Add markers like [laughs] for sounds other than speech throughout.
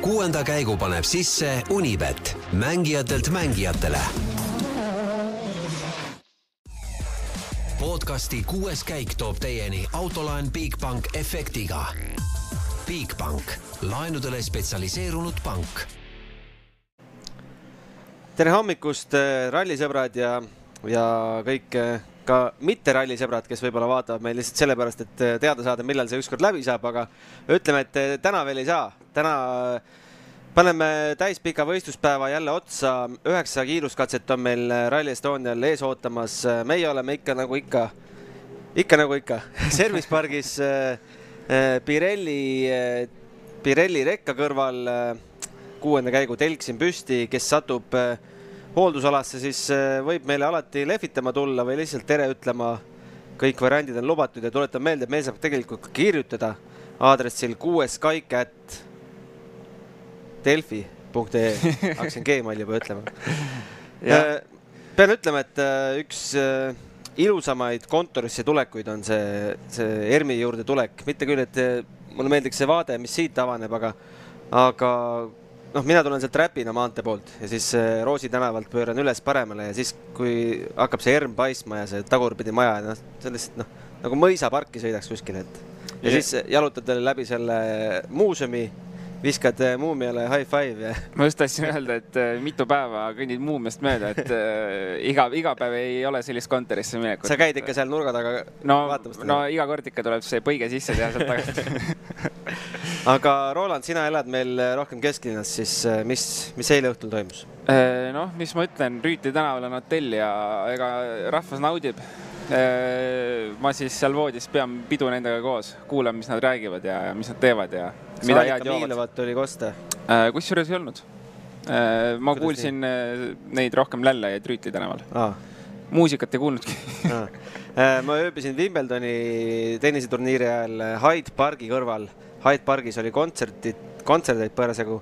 kuuenda käigu paneb sisse Unibet, mängijatelt mängijatele. podcasti kuues käik toob teieni autolaen Bigbank efektiga. Bigbank, laenudele spetsialiseerunud pank. tere hommikust, rallisõbrad ja, ja kõik ka mitte rallisõbrad, kes võib-olla vaatavad meid lihtsalt sellepärast, et teada saada, millal see ükskord läbi saab, aga ütleme, et täna veel ei saa. Täna paneme täispika võistluspäeva jälle otsa, üheksa kiiruskatset on meil Rally Estonial ees ootamas, meie oleme ikka nagu ikka, ikka nagu ikka [laughs] Service pargis Pirelli, Pirelli rekka kõrval kuuenda käigu telk siin püsti, kes satub hooldusalasse, siis võib meile alati lehvitama tulla või lihtsalt tere ütlema. kõik variandid on lubatud ja tuletan meelde, et meil saab tegelikult ka kirjutada aadressil kuueskaik.at delfi.ee, hakkasin [laughs] Gmaili juba ütlema. Pean ütlema, et üks ilusamaid kontorisse tulekuid on see, see ERMi juurde tulek, mitte küll, et mulle meeldiks see vaade, mis siit avaneb, aga, aga noh, mina tulen sealt Räpina maantee poolt ja siis Roosi tänavalt pööran üles paremale ja siis, kui hakkab see ERM paistma ja see tagurpidi maja, noh, see on lihtsalt noh, nagu mõisaparki sõidaks kuskile, et ja, ja siis jalutad läbi selle muuseumi viskad muumiale high five ja. ma just tahtsin öelda, et mitu päeva kõnnid muumiast mööda, et äh, iga, iga päev ei ole sellist kontorisse minekut. sa käid ikka seal nurga taga no, vaatamas? no iga kord ikka tuleb see põige sisse teha sealt tagant [laughs] aga Roland, sina elad meil rohkem kesklinnas, siis mis, mis eile õhtul toimus? noh, mis ma ütlen, Rüütli tänaval on hotell ja ega rahvas naudib ma siis seal voodis pean pidu nendega koos, kuulan, mis nad räägivad ja, ja mis nad teevad ja mida head joovad. oli kosta? kusjuures ei olnud. ma Kuidas kuulsin nii? neid rohkem lällejaid Rüütli tänaval ah.. muusikat ei kuulnudki ma ööbisin Wimbledoni tenniseturniiri ajal Hyde Pargi kõrval. Hyde Pargis oli kontsertid, kontserdeid parasjagu,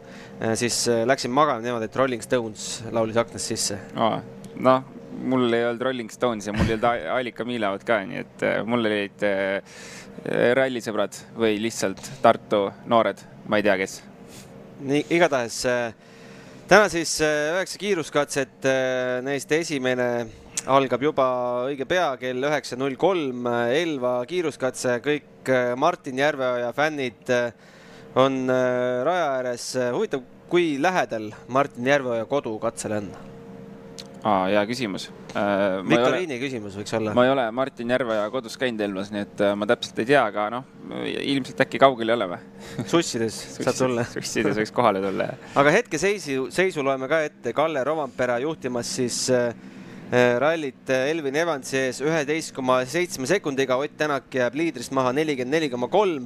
siis läksin magama niimoodi, et Rolling Stones laulis aknast sisse ah.. noh, mul ei olnud Rolling Stones ja mul ei olnud Allika Miilavat ka, nii et mul olid rallisõbrad või lihtsalt Tartu noored, ma ei tea, kes. nii, igatahes täna siis üheksa kiiruskatset, neist esimene algab juba õige pea kell üheksa null kolm, Elva kiiruskatse, kõik Martin Järveoja fännid on raja ääres. huvitav, kui lähedal Martin Järveoja kodu katsele on? Aa, hea küsimus äh,. viktoriini küsimus võiks olla. ma ei ole Martin Järveoja kodus käinud Elvas, nii et äh, ma täpselt ei tea, aga noh, ilmselt äkki kaugel ei ole või? sussides [laughs] saad tulla sussides võiks kohale tulla, jah. aga hetkeseisu, seisu loeme ka ette, Kalle Rovampere juhtimas siis äh, rallit Elvin Evansi ees üheteist koma seitsme sekundiga, Ott Tänak jääb liidrist maha nelikümmend neli koma kolm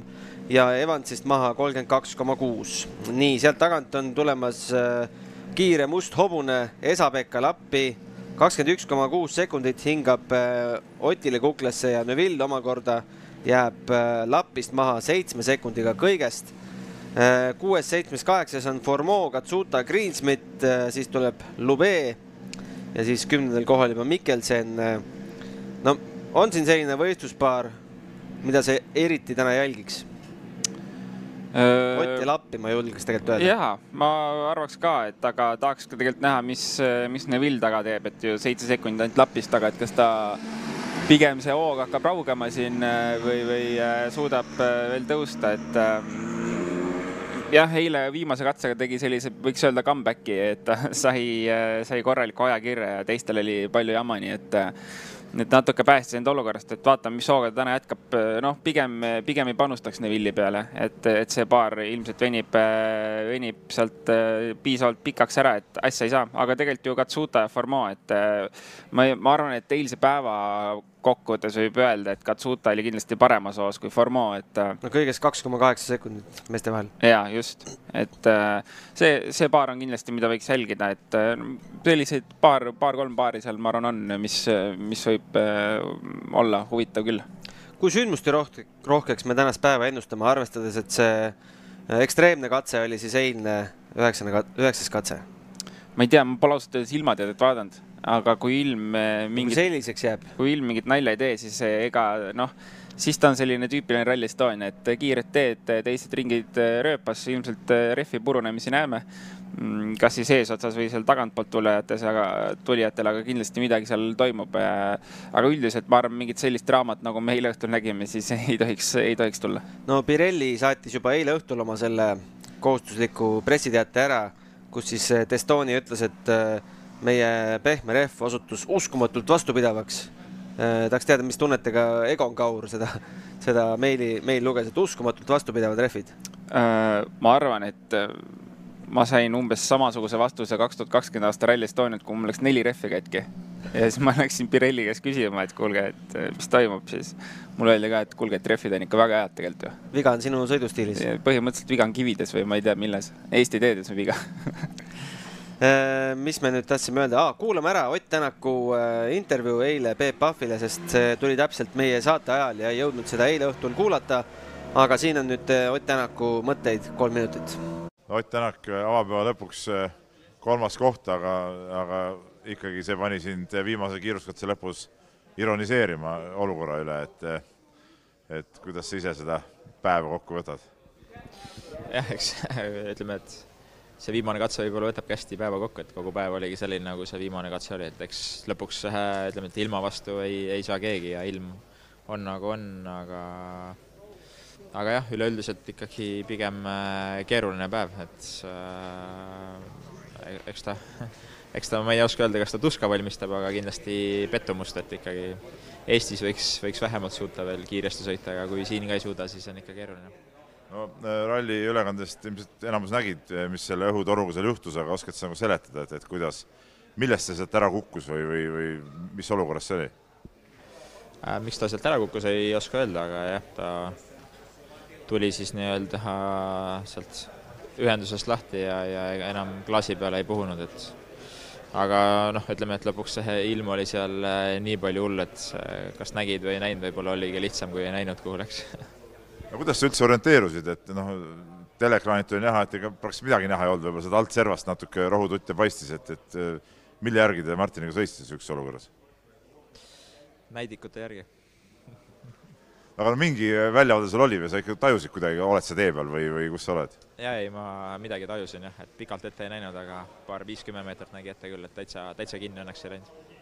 ja Evansist maha kolmkümmend kaks koma kuus. nii, sealt tagant on tulemas äh, kiire must hobune Esa-Pekka lappi, kakskümmend üks koma kuus sekundit hingab Otile kuklasse ja Neville omakorda jääb lapist maha seitsme sekundiga kõigest. kuues, seitsmes, kaheksas on Formeau, Katsuta, Greensmit, siis tuleb Lube ja siis kümnendal kohal juba Mikkelsen. no on siin selline võistluspaar, mida sa eriti täna jälgiks Ott ja Lappi ma julgeks tegelikult öelda. jaa, ma arvaks ka, et aga tahaks ka tegelikult näha, mis, mis Neville taga teeb, et ju seitse sekundit ainult Lapist taga, et kas ta pigem see hoog hakkab raugema siin või, või suudab veel tõusta, et jah, eile viimase katsega tegi sellise, võiks öelda comeback'i, et [laughs] sai, sai korraliku ajakirja ja teistel oli palju jama, nii et et natuke päästis end olukorrast, et vaatame, mis hooga ta täna jätkab. noh, pigem, pigem ei panustaks Neville'i peale, et, et see paar ilmselt venib, venib sealt piisavalt pikaks ära, et asja ei saa, aga tegelikult ju Katsuta ja Formeau, et ma, ma arvan, et eilse päeva kokkuvõttes võib öelda, et Katsuta oli kindlasti paremas hoos kui Formeau, et. no kõigest kaks koma kaheksa sekundit meeste vahel. ja just, et see, see paar on kindlasti, mida võiks jälgida, et selliseid paar, paar-kolm paari seal, ma arvan, on, mis, mis võib olla huvitav küll. kui sündmuste rohke, rohkeks me tänast päeva ennustame, arvestades, et see ekstreemne katse oli siis eilne üheksane, üheksas katse? Ma ei tea, ma pole ausalt öeldes ilmateadet vaadanud aga kui ilm mingit, selliseks jääb, kui ilm mingit nalja ei tee, siis ega noh, siis ta on selline tüüpiline Rally Estonia, et kiired teed, teised ringid rööpas, ilmselt rehvi purunemisi näeme. Mm, kas siis eesotsas või seal tagantpoolt tulejates, aga tulijatel, aga kindlasti midagi seal toimub. aga üldiselt ma arvan, mingit sellist draamat, nagu me eile õhtul nägime, siis [laughs] ei tohiks, ei tohiks tulla. no Pirelli saatis juba eile õhtul oma selle kohustusliku pressiteate ära, kus siis Testoni ütles, et meie pehme rehv osutus uskumatult vastupidavaks Äh, tahaks teada, mis tunnetega Egon Kaur seda, seda meili, meil luges, et uskumatult vastupidavad rehvid. Ma arvan, et ma sain umbes samasuguse vastuse kaks tuhat kakskümmend aasta Rally Estoniat, kui mul läks neli rehvi katki. [laughs] ja siis ma läksin Pirelli käest küsima, et kuulge, et mis toimub, siis mulle öeldi ka, et kuulge, et rehvid on ikka väga head tegelikult ju. viga on sinu sõidustiilis? põhimõtteliselt viga on kivides või ma ei tea, milles. Eesti teedes on viga [laughs] Äh, mis me nüüd tahtsime öelda ah,, kuulame ära Ott Tänaku äh, intervjuu eile Peep Pahvile, sest see tuli täpselt meie saate ajal ja ei jõudnud seda eile õhtul kuulata. aga siin on nüüd äh, Ott Tänaku mõtteid, kolm minutit. Ott Tänak avapäeva lõpuks kolmas koht, aga, aga ikkagi see pani sind viimase kiiruskatse lõpus ironiseerima olukorra üle, et et kuidas sa ise seda päeva kokku võtad? jah, eks [laughs] ütleme, et see viimane katse võib-olla võtabki hästi päeva kokku, et kogu päev oligi selline, nagu see viimane katse oli, et eks lõpuks ütleme, et ilma vastu ei, ei saa keegi ja ilm on nagu on, aga aga jah, üleüldiselt ikkagi pigem äh, keeruline päev, et äh, eks ta, [laughs] eks ta, ma ei oska öelda, kas ta tuska valmistab, aga kindlasti pettumust, et ikkagi Eestis võiks, võiks vähemalt suuta veel kiiresti sõita, aga kui siin ka ei suuda, siis on ikka keeruline no äh, ralli ülekandest ilmselt enamus nägid, äh, mis selle õhutoruga seal juhtus, aga oskad sa nagu seletada, et, et kuidas, millest see sealt ära kukkus või, või, või mis olukorras see oli äh,? miks ta sealt ära kukkus, ei oska öelda, aga jah, ta tuli siis nii-öelda sealt ühendusest lahti ja, ja enam klaasi peale ei puhunud, et aga noh, ütleme, et lõpuks see ilm oli seal äh, nii palju hull, et kas nägid või ei näinud, võib-olla oligi lihtsam, kui ei näinud, kuhu läks [laughs] no kuidas sa üldse orienteerusid, et noh, teleekraanilt oli näha, et ega praktiliselt midagi näha ei olnud, võib-olla sealt alt servast natuke rohututte paistis, et, et mille järgi te Martiniga sõitsite niisuguses olukorras? näidikute järgi aga no mingi väljavaade sul oli või sa ikka tajusid kuidagi, oled sa tee peal või, või kus sa oled? jaa, ei, ma midagi tajusin jah, et pikalt ette ei näinud, aga paar viiskümmend meetrit nägi ette küll, et täitsa, täitsa kinni õnneks ei läinud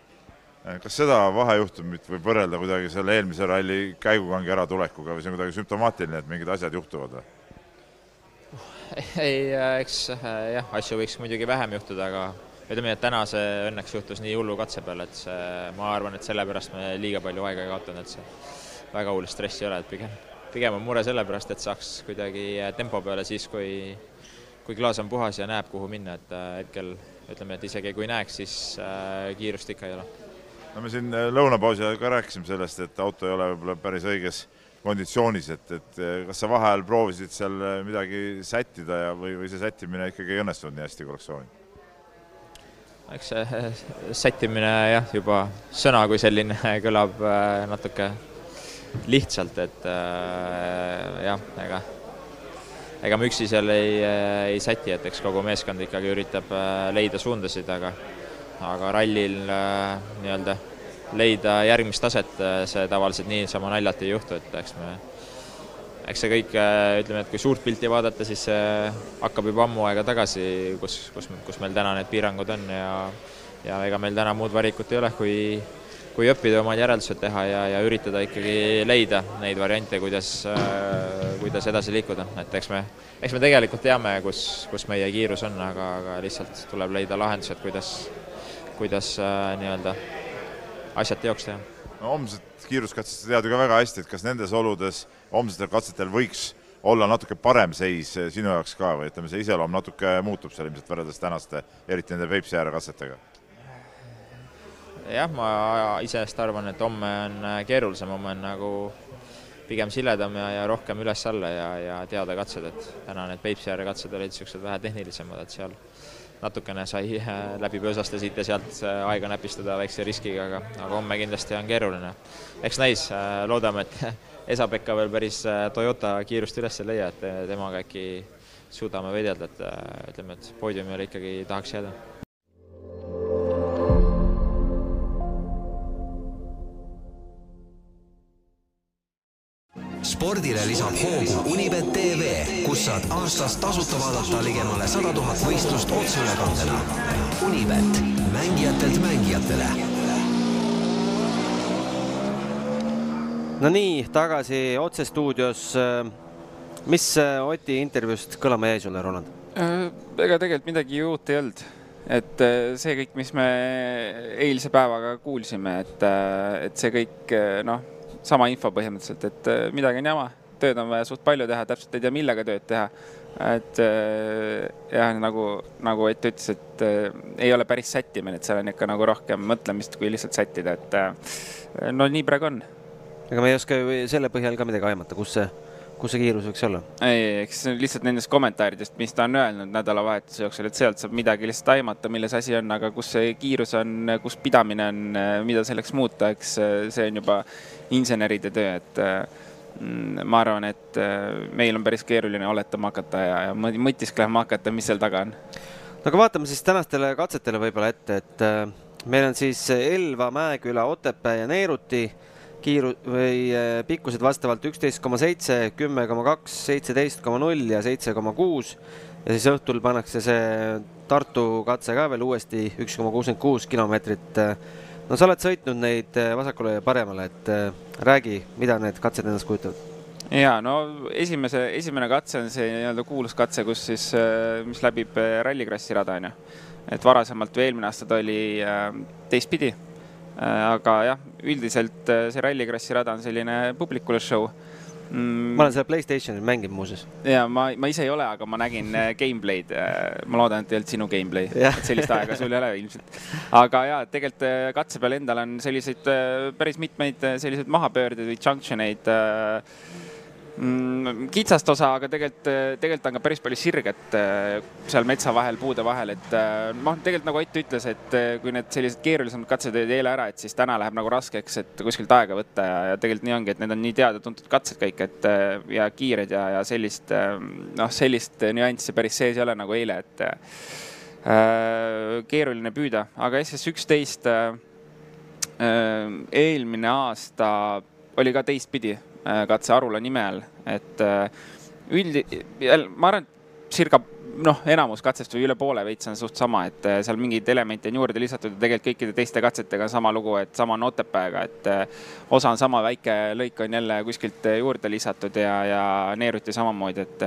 Eh, kas seda vahejuhtumit võib võrrelda kuidagi selle eelmise ralli käigukangi äratulekuga või see on kuidagi sümptomaatiline, et mingid asjad juhtuvad või? ei, äh, eks äh, jah, asju võiks muidugi vähem juhtuda, aga ütleme nii, et täna see õnneks juhtus nii hullu katse peal, et see, ma arvan, et sellepärast me liiga palju aega ei kaotanud, et see väga hull stress ei ole, et pigem, pigem on mure sellepärast, et saaks kuidagi tempo peale siis, kui kui klaas on puhas ja näeb, kuhu minna, et äh, hetkel ütleme, et isegi kui näeks, siis kiirust ikka ei ole no me siin äh, lõunapausi ajal ka rääkisime sellest, et auto ei ole võib-olla päris õiges konditsioonis, et, et äh, kas sa vaheajal proovisid seal äh, midagi sättida ja, või, või see sättimine ikkagi ei õnnestunud nii hästi, kui oleks soovinud? eks see sättimine jah, juba sõna kui selline [laughs] kõlab natuke lihtsalt, et jah, ega ega me üksi seal ei, ei säti, et eks kogu meeskond ikkagi üritab leida suundasid, aga aga rallil äh, nii-öelda leida järgmist taset, äh, see tavaliselt niisama naljalt ei juhtu, et eks me, eks see kõik, äh, ütleme, et kui suurt pilti vaadata, siis see hakkab juba ammu aega tagasi, kus, kus, kus meil täna need piirangud on ja ja ega meil täna muud valikut ei ole, kui kui õppida omad järeldused teha ja, ja üritada ikkagi leida neid variante, kuidas, kuidas edasi liikuda, et eks me, eks me tegelikult teame, kus, kus meie kiirus on, aga, aga lihtsalt tuleb leida lahendused, kuidas, kuidas äh, nii-öelda asjad teoks teha. no homset kiiruskatset sa tead ju ka väga hästi, et kas nendes oludes homsetel katsetel võiks olla natuke parem seis sinu jaoks ka või ütleme, see iseloom natuke muutub seal ilmselt võrreldes tänaste, eriti nende Peipsi ääre katsetega? Jah, ma iseenesest arvan, et homme on äh, keerulisem, homme on nagu pigem siledam ja, ja rohkem üles-alla ja, ja teada katsed, et täna need Peipsi ääre katsed olid niisugused vähe tehnilisemad, et seal natukene sai äh, läbi põõsaste siit ja sealt äh, aega näpistada väikse riskiga, aga, aga homme kindlasti on keeruline. eks näis, loodame, et [laughs] Esa-Pekka veel päris Toyota kiirust üles ei leia, et temaga äkki suudame võidelda, et ütleme, et poodiumile ikkagi tahaks jääda spordile lisab hoogu Unibet tv, kus saad aastas tasuta vaadata ligemale sada tuhat võistlust otseülekandena. Unibet, mängijatelt mängijatele no nii, tagasi otsestuudios. mis äh, Oti intervjuust kõlama jäi sulle, Roland? Äh, ega tegelikult midagi uut ei olnud, et äh, see kõik, mis me eilse päevaga kuulsime, et, et see kõik noh, sama info põhimõtteliselt, et midagi on jama, tööd on vaja suht palju teha, täpselt ei tea, millega tööd teha. et jah, nagu, nagu Ott ütles, et ei ole päris sättimine, et seal on ikka nagu rohkem mõtlemist, kui lihtsalt sättida, et no nii praegu on ega me ei oska ju selle põhjal ka midagi aimata, kus see, kus see kiirus võiks olla? ei, eks lihtsalt nendest kommentaaridest, mis ta on öelnud nädalavahetuse jooksul, et sealt saab midagi lihtsalt aimata, milles asi on, aga kus see kiirus on, kus pidamine on, mida selleks muuta, eks see on juba inseneride töö, et mm, ma arvan, et meil on päris keeruline oletama hakata ja, ja mõtisklema hakata, mis seal taga on. no aga vaatame siis tänastele katsetele võib-olla ette, et meil on siis Elva, Mäeküla, Otepää ja Neeruti kiiru- või äh, pikkused vastavalt üksteist koma seitse, kümme koma kaks, seitseteist koma null ja seitse koma kuus. ja siis õhtul pannakse see Tartu katse ka veel uuesti üks koma kuuskümmend kuus kilomeetrit. no sa oled sõitnud neid äh, vasakule ja paremale, et äh, räägi, mida need katsed endast kujutavad? ja no esimese, esimene katse on see nii-öelda kuulus katse, kus siis, mis läbib rallikrossi rada onju. et varasemalt või eelmine aasta ta oli teistpidi aga jah, üldiselt äh, see Rallycrossi rada on selline publikule show mm.. ma olen seda Playstationil mänginud muuseas. ja ma, ma ise ei ole, aga ma nägin äh, gameplay'd. ma loodan, et ei olnud sinu gameplay, et sellist aega sul ei ole ilmselt. aga ja, tegelikult katse peal endal on selliseid päris mitmeid selliseid mahapöördeid või junction eid mm, kitsast osa, aga tegelikult, tegelikult on ka päris palju sirget äh, seal metsa vahel, puude vahel, et äh, noh, tegelikult nagu Ott ütles, et äh, kui need sellised keerulisemad katsed olid eile ära, et siis täna läheb nagu raskeks, et kuskilt aega võtta ja, ja tegelikult nii ongi, et need on nii teada-tuntud katsed kõik, et ja kiired ja, ja sellist noh, sellist nüanssi päris sees ei ole nagu eile, et äh, keeruline püüda, aga SS üksteist äh, eelmine aasta oli ka teistpidi katse Arula nime all, et äh, jälle ma arvan, circa noh, enamus katsest või üle poole veits on suht sama, et äh, seal mingeid elemente on juurde lisatud ja tegelikult kõikide teiste katsetega on sama lugu, et sama on Otepääga, et osa on sama, väike lõik on jälle kuskilt juurde lisatud ja, ja neeruti samamoodi, et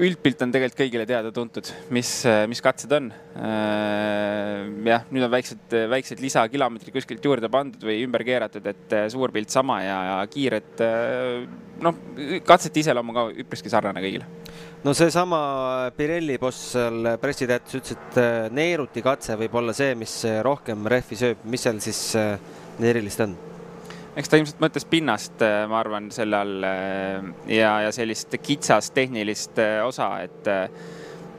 üldpilt on tegelikult kõigile teada-tuntud, mis, mis katsed on. Äh, jah, nüüd on väiksed, väiksed lisakilomeetrid kuskilt juurde pandud või ümber keeratud, et äh, suur pilt sama ja, ja kiired. Äh, noh, katsete iseloom on ka üpriski sarnane kõigile. no seesama Pirelli boss seal pressiteates ütles, et neeruti katse võib olla see, mis rohkem rehvi sööb, mis seal siis erilist on? Eks ta ilmselt mõtles pinnast, äh, ma arvan, selle all äh, ja, ja sellist kitsast tehnilist äh, osa, et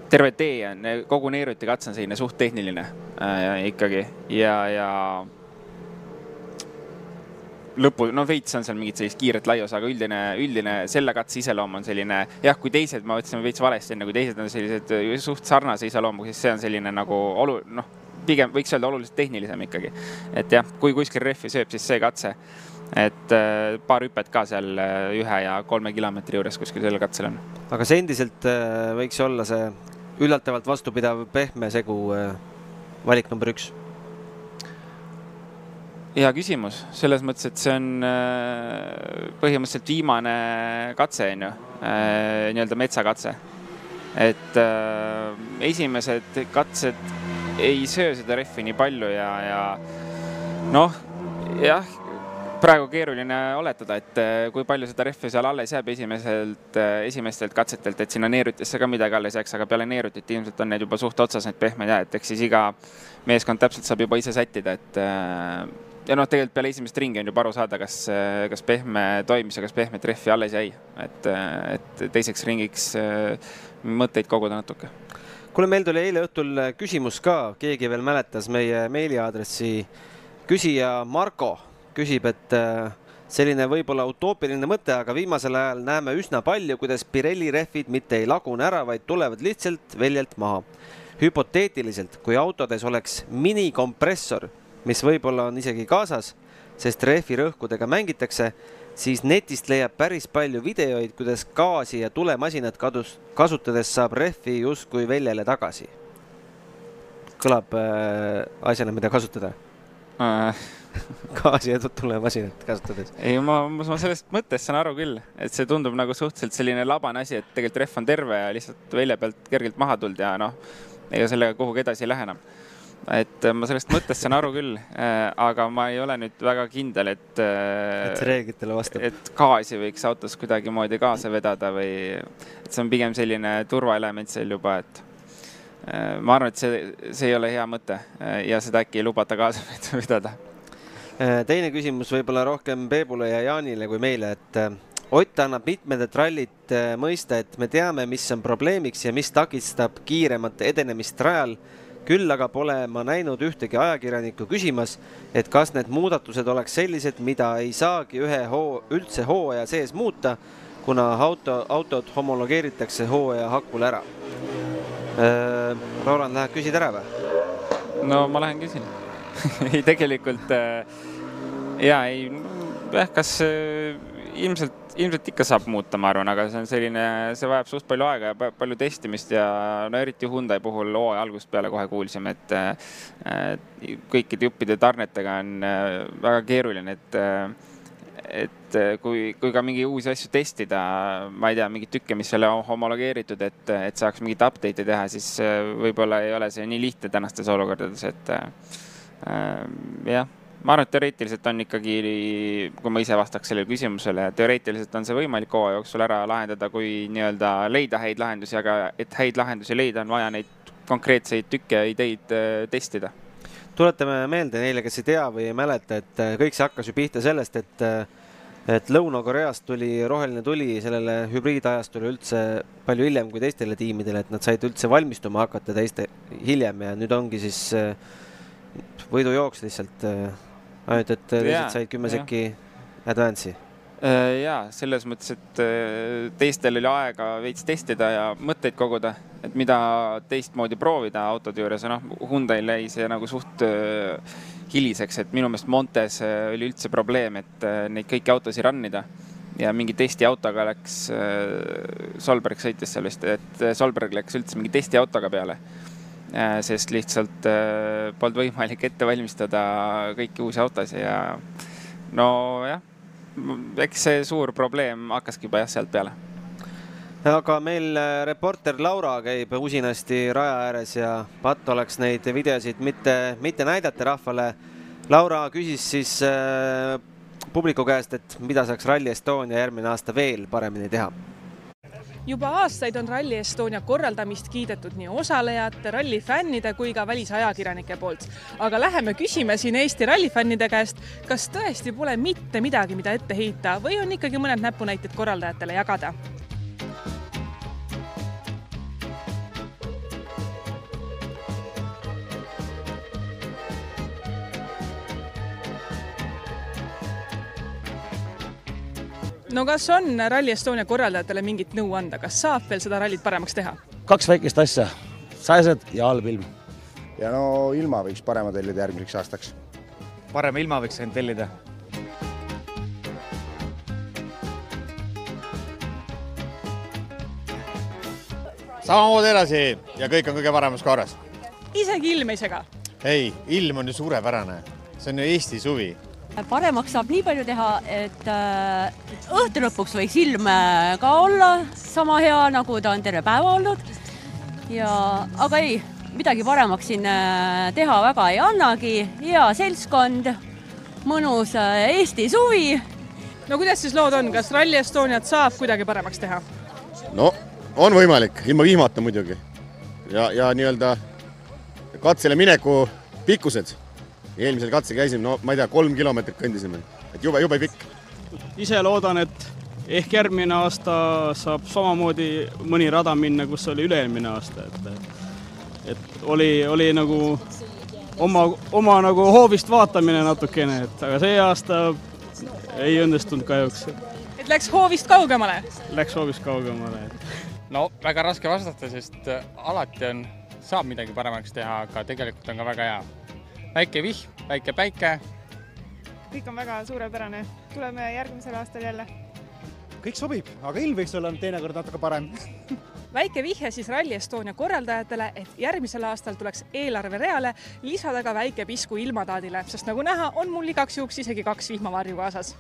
terve tee on, kogu neeruti katse on selline suht tehniline äh, ikkagi. Ja, ja lõpu, no veits on seal mingit sellist kiiret laius, aga üldine, üldine selle katse iseloom on selline, jah, kui teised, ma ütlesin veits valesti enne, kui teised on sellised suht sarnase iseloomuga, siis see on selline nagu olu-, noh, pigem võiks öelda oluliselt tehnilisem ikkagi. et jah, kui kuskil rehvi sööb, siis see katse. et äh, paar hüpet ka seal äh, ühe ja kolme kilomeetri juures kuskil sellel katsel on. aga see endiselt äh, võiks olla see üllatavalt vastupidav pehme segu valik number üks? hea küsimus, selles mõttes, et see on põhimõtteliselt viimane katse, on ju, nii-öelda metsakatse. et esimesed katsed ei söö seda rehvi nii palju ja, ja noh, jah, praegu keeruline oletada, et eh, kui palju seda rehvi seal alles jääb esimeselt, eh, esimestelt katsetelt, et sinna neerutisse ka midagi alles jääks, aga peale neerutit ilmselt on need juba suht otsas, need pehmed jääd, eks siis iga meeskond täpselt saab juba ise sättida, et eh, ja noh, tegelikult peale esimest ringi on juba aru saada, kas, kas pehme toimis ja kas pehmet rehvi alles jäi, et, et teiseks ringiks mõtteid koguda natuke kuule, meil tuli eile õhtul küsimus ka, keegi veel mäletas meie meiliaadressi. küsija Marko küsib, et äh, selline võib-olla utoopiline mõte, aga viimasel ajal näeme üsna palju, kuidas Pirelli rehvid mitte ei lagune ära, vaid tulevad lihtsalt väljalt maha. hüpoteetiliselt, kui autodes oleks minikompressor, mis võib-olla on isegi kaasas, sest rehvi rõhkudega mängitakse, siis netist leiab päris palju videoid, kuidas gaasi ja tulemasinat kadus, kasutades saab rehvi justkui väljale tagasi. kõlab äh, asjana, mida kasutada äh, [laughs] gaasi ja tulemasinat kasutades. ei, ma, ma sellest mõttest saan aru küll, et see tundub nagu suhteliselt selline labane asi, et tegelikult rehv on terve ja lihtsalt välja pealt kergelt maha tulnud ja noh, ega sellega kuhugi edasi ei lähe enam et äh, ma sellest mõttest saan aru küll, äh, aga ma ei ole nüüd väga kindel, et. Äh, et see reeglitele vastab. et gaasi võiks autos kuidagimoodi kaasa vedada või, et see on pigem selline turvaelement seal juba, et ma arvan, et see, see ei ole hea mõte ja seda äkki ei lubata kaasa [laughs] vedada. teine küsimus võib-olla rohkem Peebule ja Jaanile kui meile, et Ott annab mitmendat rallit mõista, et me teame, mis on probleemiks ja mis takistab kiiremat edenemist rajal küll aga pole ma näinud ühtegi ajakirjanikku küsimas, et kas need muudatused oleks sellised, mida ei saagi ühe hoo, üldse hooaja sees muuta, kuna auto, autod homologeeritakse hooaja hakul ära. Roland, lähed küsid ära või? no ma lähen küsin [laughs] ei, tegelikult äh, ja ei, jah, kas äh, ilmselt ilmselt ikka saab muuta, ma arvan, aga see on selline, see vajab suht palju aega ja palju testimist ja no eriti Hyundai puhul hooaja algusest peale kohe kuulsime, et kõikide juppide tarnetega on äh, väga keeruline, et et kui, kui ka mingi uusi asju testida, ma ei tea, mingeid tükke, mis ei ole homologeeritud, et, et saaks mingeid update'e teha, siis äh, võib-olla ei ole see nii lihtne tänastes olukordades, et äh, jah ma arvan, et teoreetiliselt on ikkagi, kui ma ise vastaks sellele küsimusele, teoreetiliselt on see võimalik hooaja jooksul ära lahendada, kui nii-öelda leida häid lahendusi, aga et häid lahendusi leida, on vaja neid konkreetseid tükke ideid äh, testida. tuletame meelde neile, kes ei tea või ei mäleta, et äh, kõik see hakkas ju pihta sellest, et äh, et Lõuna-Koreast tuli roheline tuli sellele hübriidajastule üldse palju hiljem kui teistele tiimidele, et nad said üldse valmistuma hakata teiste hiljem ja nüüd ongi siis võidujooks lihtsalt ainult, et teised said kümme sekki advance'i. Äh, ja selles mõttes, et äh, teistel oli aega veits testida ja mõtteid koguda, et mida teistmoodi proovida autode juures ja noh, Hyundai'l jäi see nagu suht äh, hiliseks, et minu meelest Montes oli üldse probleem, et neid kõiki autosid run ida ja mingi testiautoga läks, Solberg sõitis seal vist, et Solberg läks üldse mingi testiautoga peale. Äh, sest lihtsalt äh, polnud võimalik ette valmistada kõiki uusi autosid ja nojah, eks see suur probleem hakkaski juba jah, sealt peale aga meil äh, reporter Laura käib usinasti raja ääres ja patt oleks neid videosid mitte, mitte näidata rahvale. Laura küsis siis äh, publiku käest, et mida saaks Rally Estonia järgmine aasta veel paremini teha juba aastaid on Rally Estonia korraldamist kiidetud nii osalejate, rallifännide kui ka välisajakirjanike poolt. aga läheme küsime siin Eesti rallifännide käest, kas tõesti pole mitte midagi, mida ette heita või on ikkagi mõned näpunäited korraldajatele jagada no kas on Rally Estonia korraldajatele mingit nõu anda, kas saab veel seda rallit paremaks teha? kaks väikest asja, sääsed ja halb ilm. ja no ilma võiks parema tellida järgmiseks aastaks. parema ilma võiks ainult tellida. samamoodi edasi ja kõik on kõige paremas korras. isegi ilm ei sega? ei, ilm on ju suurepärane, see on ju Eesti suvi paremaks saab nii palju teha, et äh, õhtu lõpuks võiks ilm äh, ka olla sama hea, nagu ta on terve päeva olnud. ja, aga ei, midagi paremaks siin äh, teha väga ei annagi, hea seltskond, mõnus Eesti suvi. no kuidas siis lood on, kas Rally Estoniat saab kuidagi paremaks teha? no on võimalik, ilma vihmata muidugi. ja, ja nii-öelda katsele mineku pikkused eelmisel katsel käisime, no ma ei tea, kolm kilomeetrit kõndisime, et jube, jube pikk. ise loodan, et ehk järgmine aasta saab samamoodi mõni rada minna, kus oli üle-eelmine aasta, et et oli, oli nagu oma, oma nagu hoovist vaatamine natukene, et aga see aasta ei õnnestunud kahjuks. et läks hoovist kaugemale? Läks hoovist kaugemale. no väga raske vastata, sest alati on, saab midagi paremaks teha, aga tegelikult on ka väga hea väike vihm, väike päike, kõik on väga suurepärane. tuleme järgmisel aastal jälle. kõik sobib, aga ilm võiks olla teinekord natuke parem [laughs] väike vihje siis Rally Estonia korraldajatele, et järgmisel aastal tuleks eelarvereale lisada ka väike pisku ilmataadile, sest nagu näha, on mul igaks juhuks isegi kaks vihmavarju kaasas.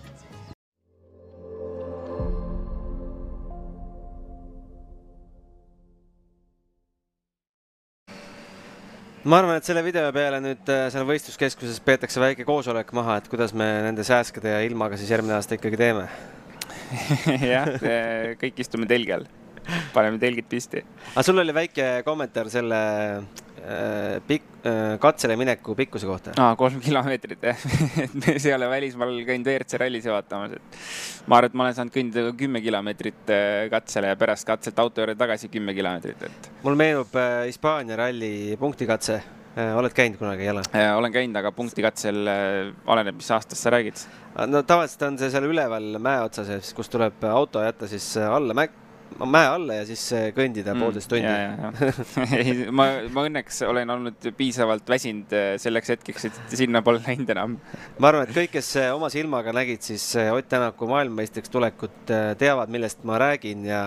Ma arvan, et selle video peale nüüd äh, seal võistluskeskuses peetakse väike koosolek maha, et kuidas me nende sääskede ja ilmaga siis järgmine aasta ikkagi teeme. [laughs] Jah, kõik istume telgi all, [laughs] paneme telgid pisti. aga sul oli väike kommentaar selle äh, pik- äh,, katsele mineku pikkuse kohta? aa, kolm kilomeetrit jah [laughs] et me ei ole välismaal käinud WRC rallis vaatamas, et ma arvan, et ma olen saanud kõndida kümme kilomeetrit äh, katsele ja pärast katselt auto juurde tagasi kümme kilomeetrit, et. mul meenub äh, Hispaania ralli punktikatse äh,. oled käinud kunagi jälle? olen käinud, aga punktikatsel oleneb, mis aastast sa räägid. no tavaliselt on see seal üleval mäe otsas, kus tuleb auto jätta siis alla mäe, mäe alla ja siis äh, kõndida mm, poolteist tundi. [laughs] ei, ma, ma õnneks olen olnud piisavalt väsinud äh, selleks hetkeks, et sinna pole läinud enam. ma arvan, et kõik, kes äh, oma silmaga nägid siis Ott Tänaku maailmameistriks tulekut, teavad, millest ma räägin ja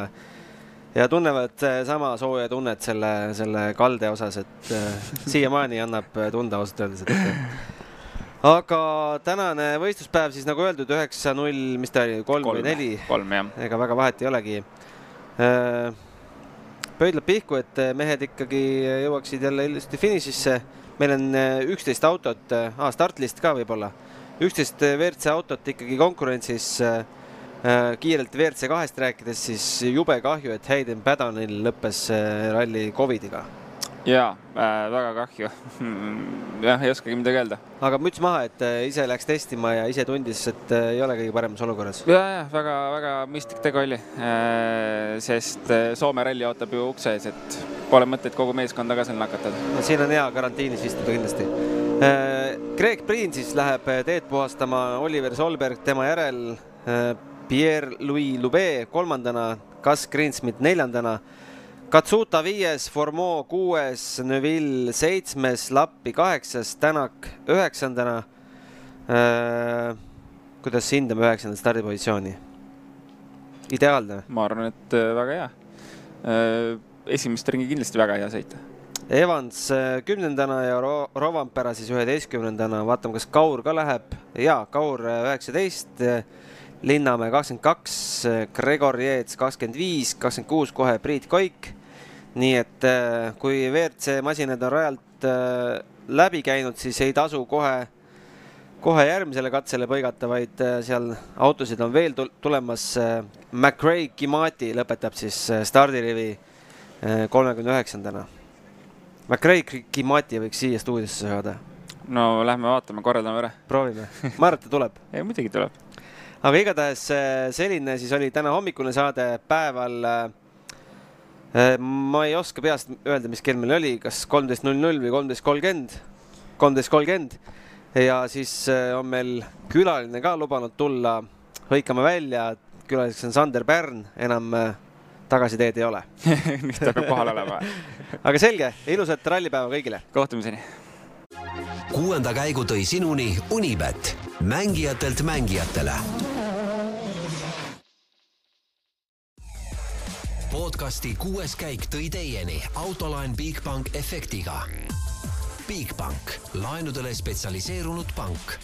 ja tunnevad sama sooja tunnet selle, selle kalde osas, et siiamaani annab tunda ausalt öeldes, et [laughs] aga tänane võistluspäev siis nagu öeldud, üheksa null, mis ta oli, kolm või neli? kolm, jah. ega väga vahet ei olegi pöidlab pihku, et mehed ikkagi jõuaksid jälle ilusti finišisse. meil on üksteist autot ah,, startlist ka võib-olla, üksteist WRC autot ikkagi konkurentsis. kiirelt WRC kahest rääkides, siis jube kahju, et Hayden Paddonil lõppes ralli Covidiga jaa äh,, väga kahju [laughs] jah, ei oskagi midagi öelda. aga müts maha, et ise läks testima ja ise tundis, et ei ole kõige paremas olukorras. ja, ja väga-väga mõistlik tegu oli äh,, sest Soome ralli ootab ju ukse ees, et pole mõtet kogu meeskonda ka seal nakatada. no siin on hea karantiinis istuda kindlasti äh,. Greg Priin siis läheb teed puhastama, Oliver Solberg tema järel äh,, Pierre-Louis Lube kolmandana, Gus Greensmit neljandana Katsuta viies, Formeau kuues, Neville seitsmes, Lappi kaheksas, Tänak üheksandana äh,. kuidas hindame üheksandat stardipositsiooni? ideaalne? ma arvan, et väga hea äh,. esimest ringi kindlasti väga hea sõita. Evans kümnendana ja Ro Rovanpera siis üheteistkümnendana, vaatame, kas Kaur ka läheb. ja Kaur üheksateist, Linnamäe kakskümmend kaks, Gregor Jeets kakskümmend viis, kakskümmend kuus kohe Priit Koik nii et kui WRC masinad on rajalt läbi käinud, siis ei tasu kohe, kohe järgmisele katsele põigata, vaid seal autosid on veel tulemas. McRae Kimati lõpetab siis stardirivi kolmekümne üheksandana. McRae Kimati võiks siia stuudiosse saada. no lähme vaatame, korraldame ära. proovime, ma arvan, et ta tuleb. [laughs] ei, muidugi tuleb. aga igatahes selline siis oli täna hommikune saade päeval ma ei oska peast öelda, mis kell meil oli, kas kolmteist null null või kolmteist kolmkümmend, kolmteist kolmkümmend. ja siis on meil külaline ka lubanud tulla, hõikame välja, külaliseks on Sander Pärn, enam tagasiteed ei ole. [laughs] Nüüd ta peab kohal olema. [laughs] Aga selge, ilusat rallipäeva kõigile. kohtumiseni. kuuenda käigu tõi sinuni Unibet, mängijatelt mängijatele podcasti kuues käik tõi teieni autolaen Bigbank efektiga. Bigbank, laenudele spetsialiseerunud pank